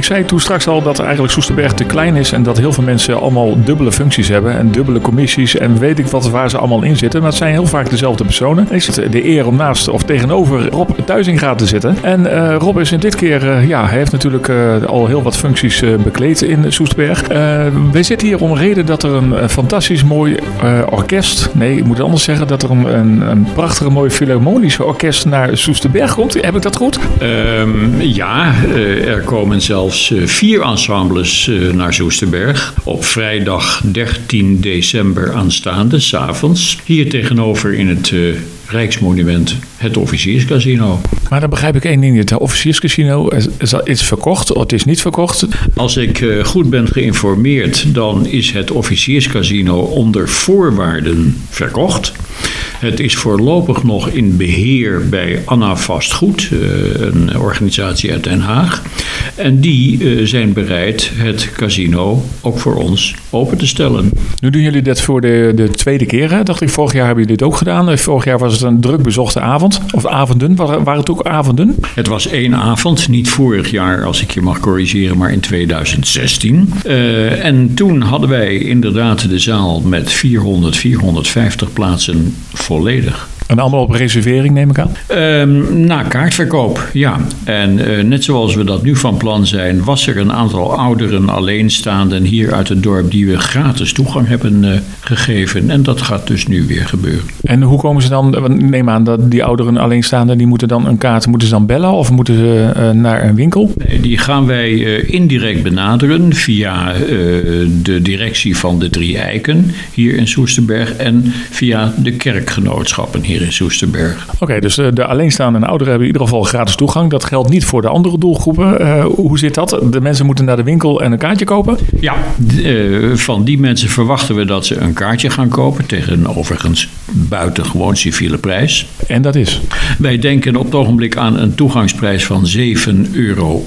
Ik zei toen straks al dat eigenlijk Soesterberg te klein is en dat heel veel mensen allemaal dubbele functies hebben en dubbele commissies en weet ik wat waar ze allemaal in zitten. Maar het zijn heel vaak dezelfde personen. Ik zit de eer om naast of tegenover Rob Thuizinga te zitten. En eh, Rob is in dit keer, eh, ja, hij heeft natuurlijk eh, al heel wat functies bekleed in Soesterberg. Wij zitten hier om reden dat er een, fantastisch mooi orkest, nee, ik moet het anders zeggen, dat er een, een, een prachtige mooi filharmonische orkest naar Soesterberg komt. Heb ik dat goed? Ehm, ja, er komen zelfs eh, vier ensembles eh, naar Soesterberg. Op vrijdag 13 december aanstaande, s'avonds. Hier tegenover in het eh, Rijksmonument, het Officierscasino. Maar dan begrijp ik één ding niet. Het officierscasino is, verkocht of het is niet verkocht. Als ik eh, goed ben geïnformeerd, dan is het Officierscasino onder voorwaarden verkocht. Het is voorlopig nog in beheer bij Anna Vastgoed, eh, een organisatie uit Den Haag. En die eh, zijn bereid het casino ook voor ons open te stellen. Nu doen jullie dat voor de, de tweede keer. Hè? Dacht ik, vorig jaar hebben jullie dit ook gedaan. Eh, Vorig jaar was het een druk bezochte avond. Of avonden. Waren waren het ook avonden? Het was één avond, niet vorig jaar als ik je mag corrigeren, maar in 2016. Eh, en toen hadden wij inderdaad de zaal met 400, 450 plaatsen volledig. En allemaal op reservering neem ik aan. Ehm, na kaartverkoop, ja. En eh, net zoals we dat nu van plan zijn, was er een aantal ouderen alleenstaanden hier uit het dorp die we gratis toegang hebben eh, gegeven. En dat gaat dus nu weer gebeuren. En hoe komen ze dan? want Neem aan dat die ouderen alleenstaanden, die moeten dan een kaart, moeten ze dan bellen of moeten ze eh, naar een winkel? Nee, Die gaan wij eh, indirect benaderen via eh, de directie van de Drie Eiken hier in Soesterberg en via de kerkgenootschappen hier in Soesterberg. Oké, dus eh, de alleenstaande en ouderen hebben in ieder geval gratis toegang. Dat geldt niet voor de andere doelgroepen. Eh, hoe zit dat? De mensen moeten naar de winkel en een kaartje kopen? Ja, eh, van die mensen verwachten we dat ze een kaartje gaan kopen tegen een overigens buitengewoon civiele prijs. En dat is. Wij denken op het ogenblik aan een toegangsprijs van 7,50 euro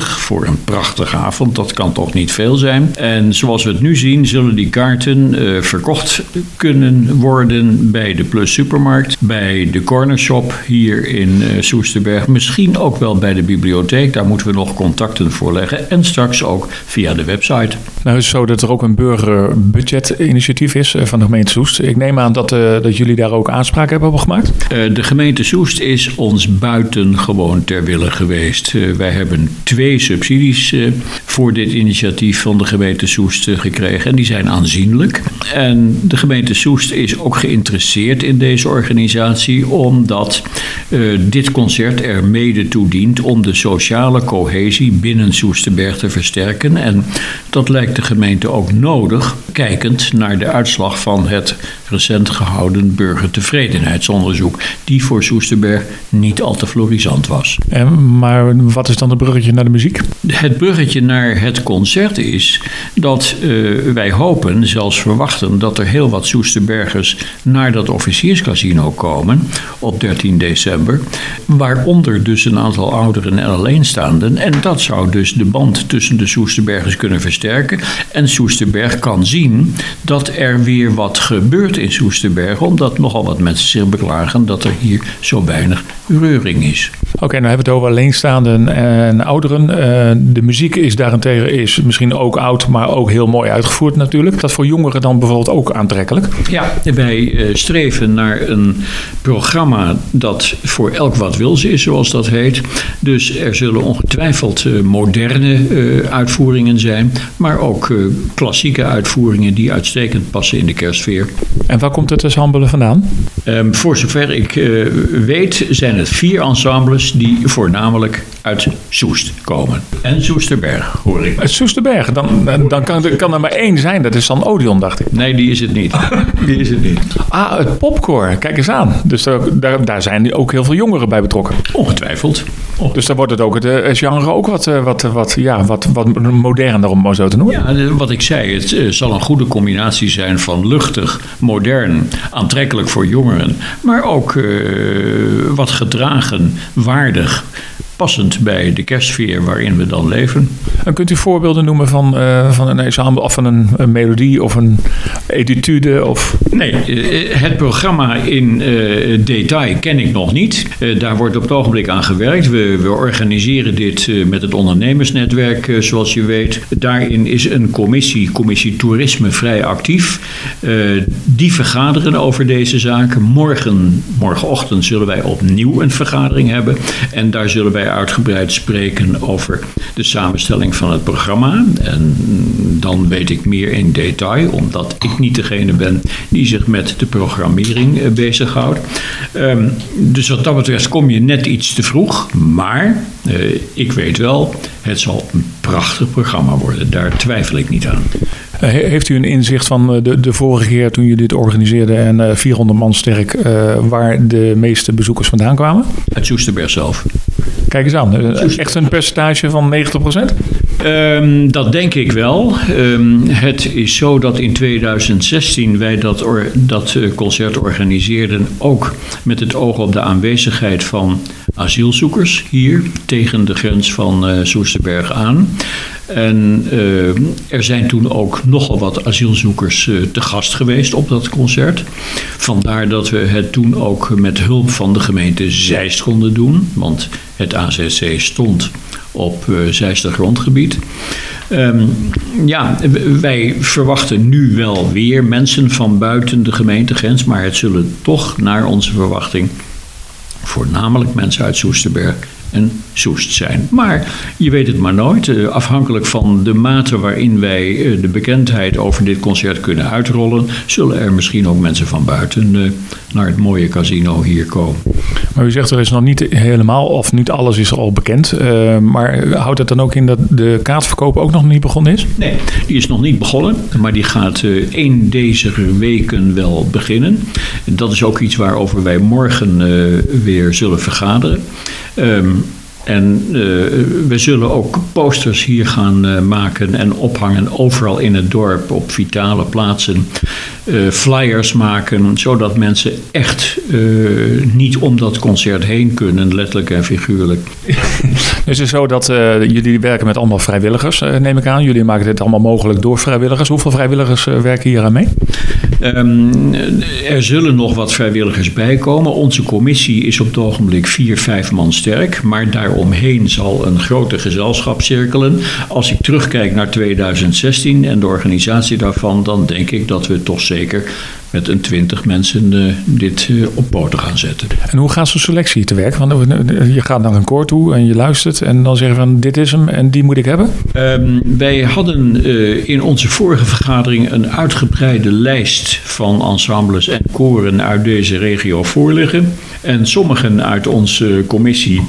voor een prachtige avond. Dat kan toch niet veel zijn. En zoals we het nu zien, zullen die kaarten verkocht kunnen worden bij de Plus Supermarkt, bij de Corner Shop hier in eh, Soesterberg. Misschien ook wel bij de bibliotheek. Daar moeten we nog contacten voor leggen. En straks ook via de website. Nou is het zo dat er ook een burgerbudgetinitiatief is eh, van de gemeente Soest. Ik neem aan dat, eh, dat jullie daar ook aanspraak hebben op gemaakt. De gemeente Soest is ons buitengewoon ter wille geweest. Wij hebben twee subsidies voor dit initiatief van de gemeente Soest gekregen. En die zijn aanzienlijk. En de gemeente Soest is ook geïnteresseerd in deze organisatie, omdat eh, dit concert er mede toe dient om de sociale cohesie binnen Soesterberg te versterken. En dat lijkt de gemeente ook nodig, kijkend naar de uitslag van het recent gehouden burgertevredenheidsonderzoek, die voor Soesterberg niet al te florisant was. En, maar wat is dan het bruggetje naar de muziek? Het bruggetje naar het concert is dat eh, wij hopen, zelfs verwachten, dat er heel wat Soesterbergers naar dat komen op 13 december. Waaronder dus een aantal ouderen en alleenstaanden. En dat zou dus de band tussen de Soesterbergers kunnen versterken. En Soesterberg kan zien dat er weer wat gebeurt in Soesterberg, omdat nogal wat mensen zich beklagen dat er hier zo weinig reuring is. Oké, nou hebben we het over alleenstaanden en ouderen. Eh, de muziek is daarentegen is misschien ook oud, maar ook heel mooi uitgevoerd natuurlijk. Dat voor jongeren dan bijvoorbeeld ook aantrekkelijk. Ja, wij eh, streven naar een een programma dat voor elk wat wil is, zoals dat heet. Dus er zullen ongetwijfeld eh, moderne eh, uitvoeringen zijn, maar ook eh, klassieke uitvoeringen die uitstekend passen in de kerstsfeer. En waar komt het ensemble vandaan? Ehm, voor zover ik weet zijn het vier ensembles die voornamelijk uit Soest komen. En Soesterberg, hoor ik. Het Soesterberg. Dan, dan kan, er, kan er maar één zijn. Dat is dan Odeon, dacht ik. Nee, die is het niet. Die is het niet. Ah, het popcore. Kijk eens aan. Dus daar, daar, daar zijn ook heel veel jongeren bij betrokken. Ongetwijfeld. Dus dan wordt het ook het eh, genre ook wat, eh, wat, wat, ja, wat, wat moderner, om het maar zo te noemen. Ja, wat ik zei, het eh, zal een goede combinatie zijn van luchtig, modern, aantrekkelijk voor jongeren, maar ook eh, wat gedragen, waardig, passend bij de kerstsfeer waarin we dan leven. En kunt u voorbeelden noemen van, eh, van een ensemble of van een, een melodie of een etude? Of... Nee, eh, het programma in eh, detail ken ik nog niet. Daar wordt op het ogenblik aan gewerkt. We, we organiseren dit met het ondernemersnetwerk, zoals je weet. Daarin is een commissie, commissie toerisme, vrij actief. Die vergaderen over deze zaken. Morgen, morgenochtend zullen wij opnieuw een vergadering hebben. En daar zullen wij uitgebreid spreken over de samenstelling van het programma. En dan weet ik meer in detail, omdat ik niet degene ben die zich met de programmering eh, bezighoudt. Ehm, dus wat dat betreft kom je net iets te vroeg. Maar eh, ik weet wel, het zal een prachtig programma worden. Daar twijfel ik niet aan. Eh, he- heeft u een inzicht van de, de vorige keer toen jullie dit organiseerden en eh, 400 man sterk, waar de meeste bezoekers vandaan kwamen? Uit Soesterberg zelf. Kijk eens aan. eh, echt een percentage van 90%? Ehm, dat denk ik wel. Ehm, het is zo dat in 2016 wij dat, or- dat eh, concert organiseerden, ook met het oog op de aanwezigheid van asielzoekers hier tegen de grens van eh Soesterberg aan. En er zijn toen ook nogal wat asielzoekers te gast geweest op dat concert. Vandaar dat we het toen ook met hulp van de gemeente Zeist konden doen. Want het AZC stond op eh Zeister grondgebied. Ehm, ja, wij verwachten nu wel weer mensen van buiten de gemeentegrens. Maar het zullen toch naar onze verwachting voornamelijk mensen uit Soesterberg en Soest zijn. Maar je weet het maar nooit. Eh, Afhankelijk van de mate waarin wij eh, de bekendheid over dit concert kunnen uitrollen, zullen er misschien ook mensen van buiten eh, naar het mooie casino hier komen. Maar u zegt er is nog niet helemaal, of niet alles is al bekend. Maar houdt het dan ook in dat de kaartverkoop ook nog niet begonnen is? Nee, die is nog niet begonnen, maar die gaat eh één deze weken wel beginnen. Dat is ook iets waarover wij morgen weer zullen vergaderen. Ehm, en eh, we zullen ook posters hier gaan eh, maken en ophangen overal in het dorp op vitale plaatsen. Eh, flyers maken, zodat mensen echt niet om dat concert heen kunnen, letterlijk en figuurlijk. (laughs) Is het zo dat eh, jullie werken met allemaal vrijwilligers, eh, neem ik aan? Jullie maken dit allemaal mogelijk door vrijwilligers. Hoeveel vrijwilligers eh, werken hier aan mee? Ehm, er zullen nog wat vrijwilligers bij komen. Onze commissie is op het ogenblik vier, vijf man sterk. Maar daaromheen zal een grote gezelschap cirkelen. Als ik terugkijk naar 2016 en de organisatie daarvan, dan denk ik dat we toch zeker met een twintig mensen eh, dit eh, op poten gaan zetten. En hoe gaat zo'n selectie te werk? Want eh, je gaat naar een koor toe en je luistert en dan zeggen van dit is hem en die moet ik hebben. Ehm, wij hadden in onze vorige vergadering een uitgebreide lijst van ensembles en koren uit deze regio voorliggen. En sommigen uit onze commissie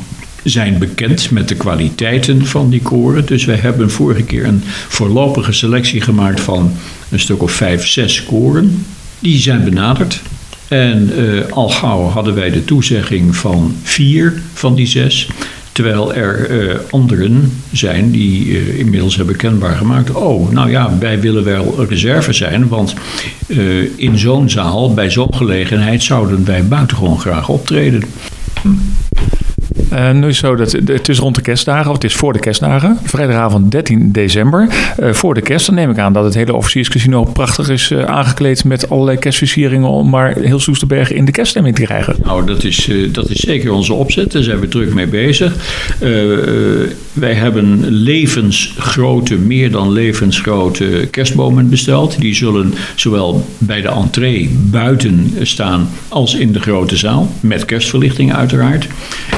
zijn bekend met de kwaliteiten van die koren. Dus wij hebben vorige keer een voorlopige selectie gemaakt van een stuk of vijf, zes koren. Die zijn benaderd. En eh, al gauw hadden wij de toezegging van vier van die zes. Terwijl er eh, anderen zijn die eh, inmiddels hebben kenbaar gemaakt. Oh, nou ja, wij willen wel reserve zijn. Want in zo'n zaal, bij zo'n gelegenheid, zouden wij buitengewoon graag optreden. Eh, nu is zo dat het is rond de kerstdagen, of het is voor de kerstdagen. Vrijdagavond 13 december. Eh, voor de kerst, dan neem ik aan dat het hele officierscasino prachtig is eh, aangekleed met allerlei kerstversieringen om maar heel Soesterberg in de kerststemming te krijgen. Nou, dat is, dat is zeker onze opzet. Daar zijn we druk mee bezig. Wij hebben levensgrote, meer dan levensgrote kerstbomen besteld. Die zullen zowel bij de entree buiten staan als in de grote zaal. Met kerstverlichting uiteraard.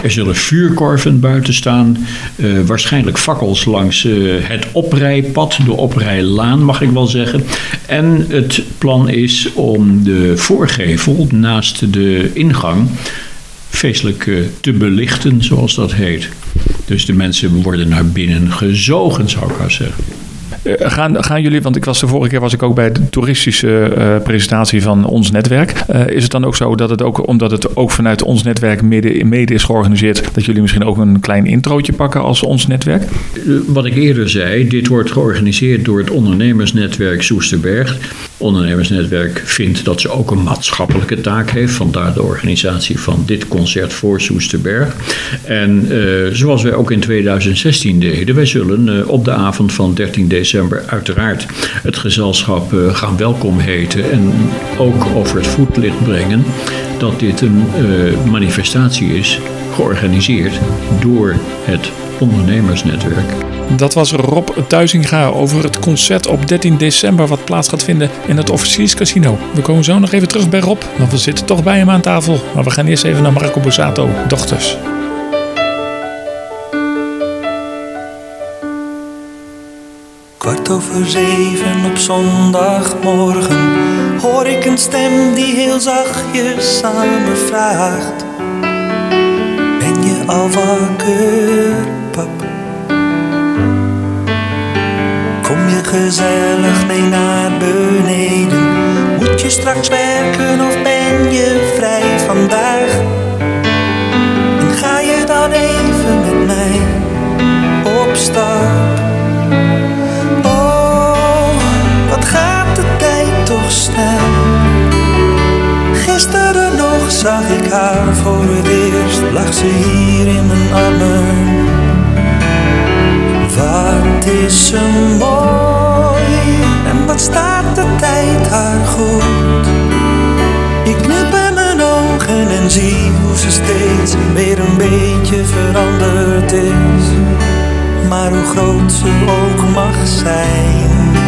Er zullen vuurkorven buiten staan. eh, waarschijnlijk fakkels langs eh, het oprijpad, de oprijlaan mag ik wel zeggen. En het plan is om de voorgevel naast de ingang feestelijk eh, te belichten, zoals dat heet. Dus de mensen worden naar binnen gezogen, zou ik maar zeggen. Eh, gaan, gaan jullie, want ik was de vorige keer was ik ook bij de toeristische eh, presentatie van ons netwerk. Eh, is het dan ook zo dat het ook, omdat het ook vanuit ons netwerk mede, mede is georganiseerd, dat jullie misschien ook een klein introotje pakken als ons netwerk? Wat ik eerder zei, dit wordt georganiseerd door het ondernemersnetwerk Soesterberg. Ondernemersnetwerk vindt dat ze ook een maatschappelijke taak heeft, vandaar de organisatie van dit concert voor Soesterberg. En zoals wij ook in 2016 deden, wij zullen op de avond van 13 december uiteraard het gezelschap eh, gaan welkom heten en ook over het voetlicht brengen dat dit een eh, manifestatie is georganiseerd door het ondernemersnetwerk. Dat was Rob Thuizinga over het concert op 13 december wat plaats gaat vinden in het Officierscasino. We komen zo nog even terug bij Rob, want we zitten toch bij hem aan tafel. Maar we gaan eerst even naar Marco Borsato, dochters. Kwart over zeven op zondagmorgen hoor ik een stem die heel zachtjes aan me vraagt: Ben je al wakker, pap? Kom je gezellig mee naar beneden? Moet je straks werken of ben je vrij vandaag? En ga je dan even met mij op? Gisteren nog zag ik haar voor het eerst, lag ze hier in mijn armen. Wat is ze mooi en wat staat de tijd haar goed. Ik knip in mijn ogen en zie hoe ze steeds weer een beetje veranderd is. Maar hoe groot ze ook mag zijn,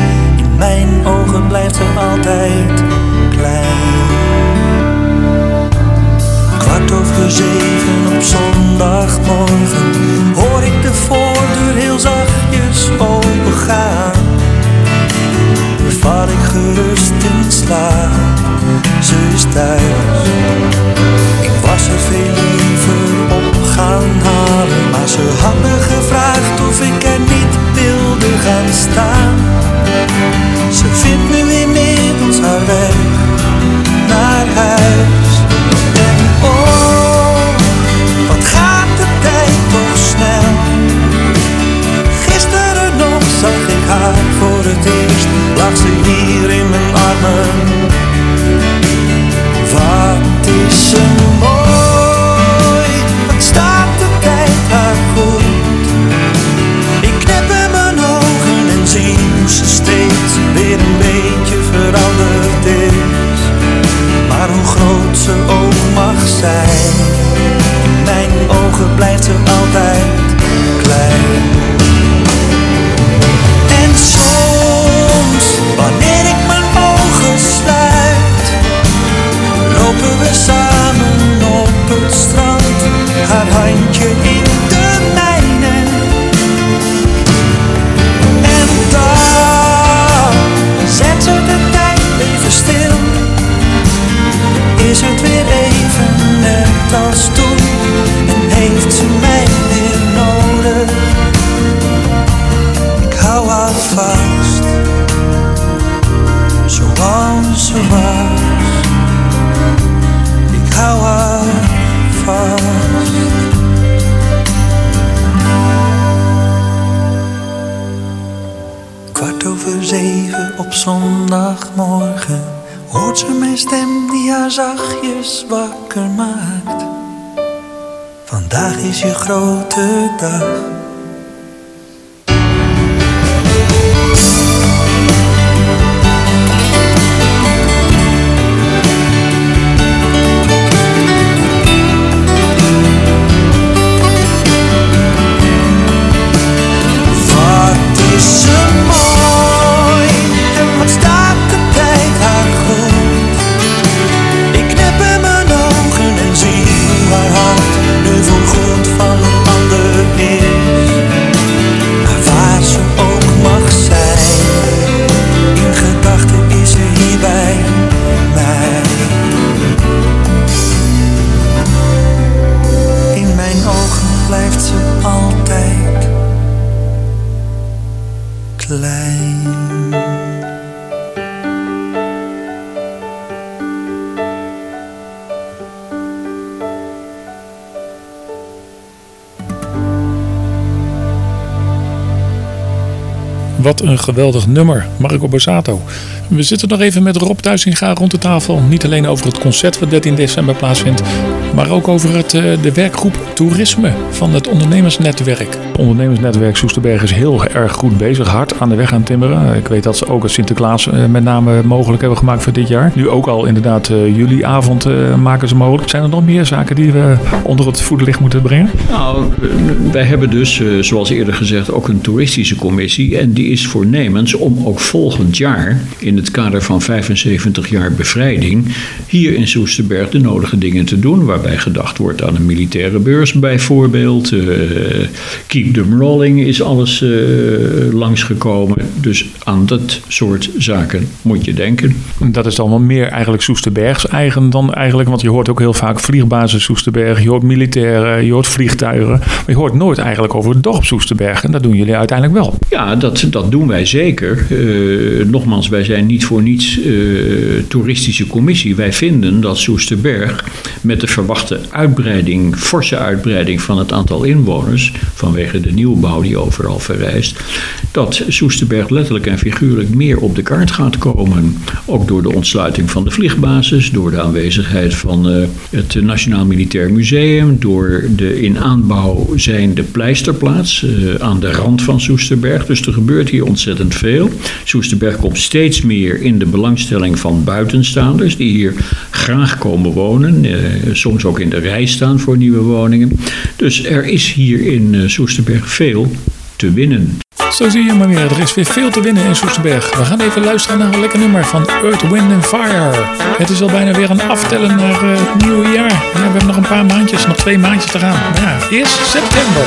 mijn ogen blijft ze altijd klein. Kwart over zeven op zondagmorgen hoor ik de voordeur heel zachtjes opengaan. Val ik gerust in slaap, ze is thuis. Ik was er veel liever op gaan halen, maar ze had me gevraagd of ik er niet Wat een geweldig nummer, Marco Borsato. We zitten nog even met Rob Thuisinga rond de tafel. Niet alleen over het concert wat 13 december plaatsvindt, maar ook over het, eh, de werkgroep Toerisme van het ondernemersnetwerk. Ondernemersnetwerk Soesterberg is heel erg goed bezig, hard aan de weg aan timmeren. Ik weet dat ze ook het Sinterklaas eh, met name mogelijk hebben gemaakt voor dit jaar. Nu ook al inderdaad uh, juliavond uh, maken ze mogelijk. Zijn er nog meer zaken die we onder het voederlicht moeten brengen? Nou, wij hebben dus, eh, zoals eerder gezegd, ook een toeristische commissie. En die is voornemens om ook volgend jaar, in het kader van 75 jaar bevrijding, hier in Soesterberg de nodige dingen te doen. Waarbij gedacht wordt aan een militaire beurs bijvoorbeeld. Eh, them rolling is alles eh, langsgekomen. Dus aan dat soort zaken moet je denken. Dat is dan wel meer eigenlijk Soesterbergs eigen dan eigenlijk, want je hoort ook heel vaak vliegbasis Soesterberg, je hoort militairen, je hoort vliegtuigen, maar je hoort nooit eigenlijk over het dorp Soesterberg en dat doen jullie uiteindelijk wel. Ja, dat, dat doen wij zeker. Eh, nogmaals, wij zijn niet voor niets eh, toeristische commissie. Wij vinden dat Soesterberg met de verwachte uitbreiding, forse uitbreiding van het aantal inwoners, vanwege de nieuwbouw die overal verrijst, dat Soesterberg letterlijk en figuurlijk meer op de kaart gaat komen. Ook door de ontsluiting van de vliegbasis, door de aanwezigheid van eh, het Nationaal Militair Museum, door de in aanbouw zijnde pleisterplaats eh, aan de rand van Soesterberg. Dus er gebeurt hier ontzettend veel. Soesterberg komt steeds meer in de belangstelling van buitenstaanders die hier graag komen wonen, eh, soms ook in de rij staan voor nieuwe woningen. Dus er is hier in eh, Veel te winnen. Zo zie je maar weer, er is weer veel te winnen in Soesterberg. We gaan even luisteren naar een lekker nummer van Earth, Wind and Fire. Het is al bijna weer een aftellen naar eh, het nieuwe jaar. Ja, we hebben nog een paar maandjes, nog twee maandjes te gaan. Ja, eerst september.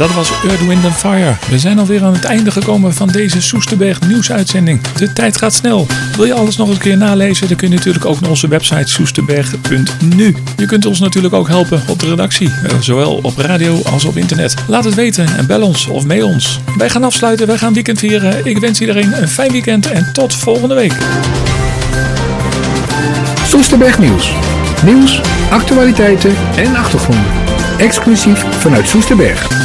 Dat was Earth, Wind Fire. We zijn alweer aan het einde gekomen van deze Soesterberg nieuwsuitzending. De tijd gaat snel. Wil je alles nog een keer nalezen? Dan kun je natuurlijk ook naar onze website soesterberg.nu. Je kunt ons natuurlijk ook helpen op de redactie, eh, zowel op radio als op internet. Laat het weten en bel ons of mail ons. Wij gaan afsluiten, wij gaan weekend vieren. Ik wens iedereen een fijn weekend en tot volgende week. Soesterberg Nieuws. Nieuws, actualiteiten en achtergronden. Exclusief vanuit Soesterberg.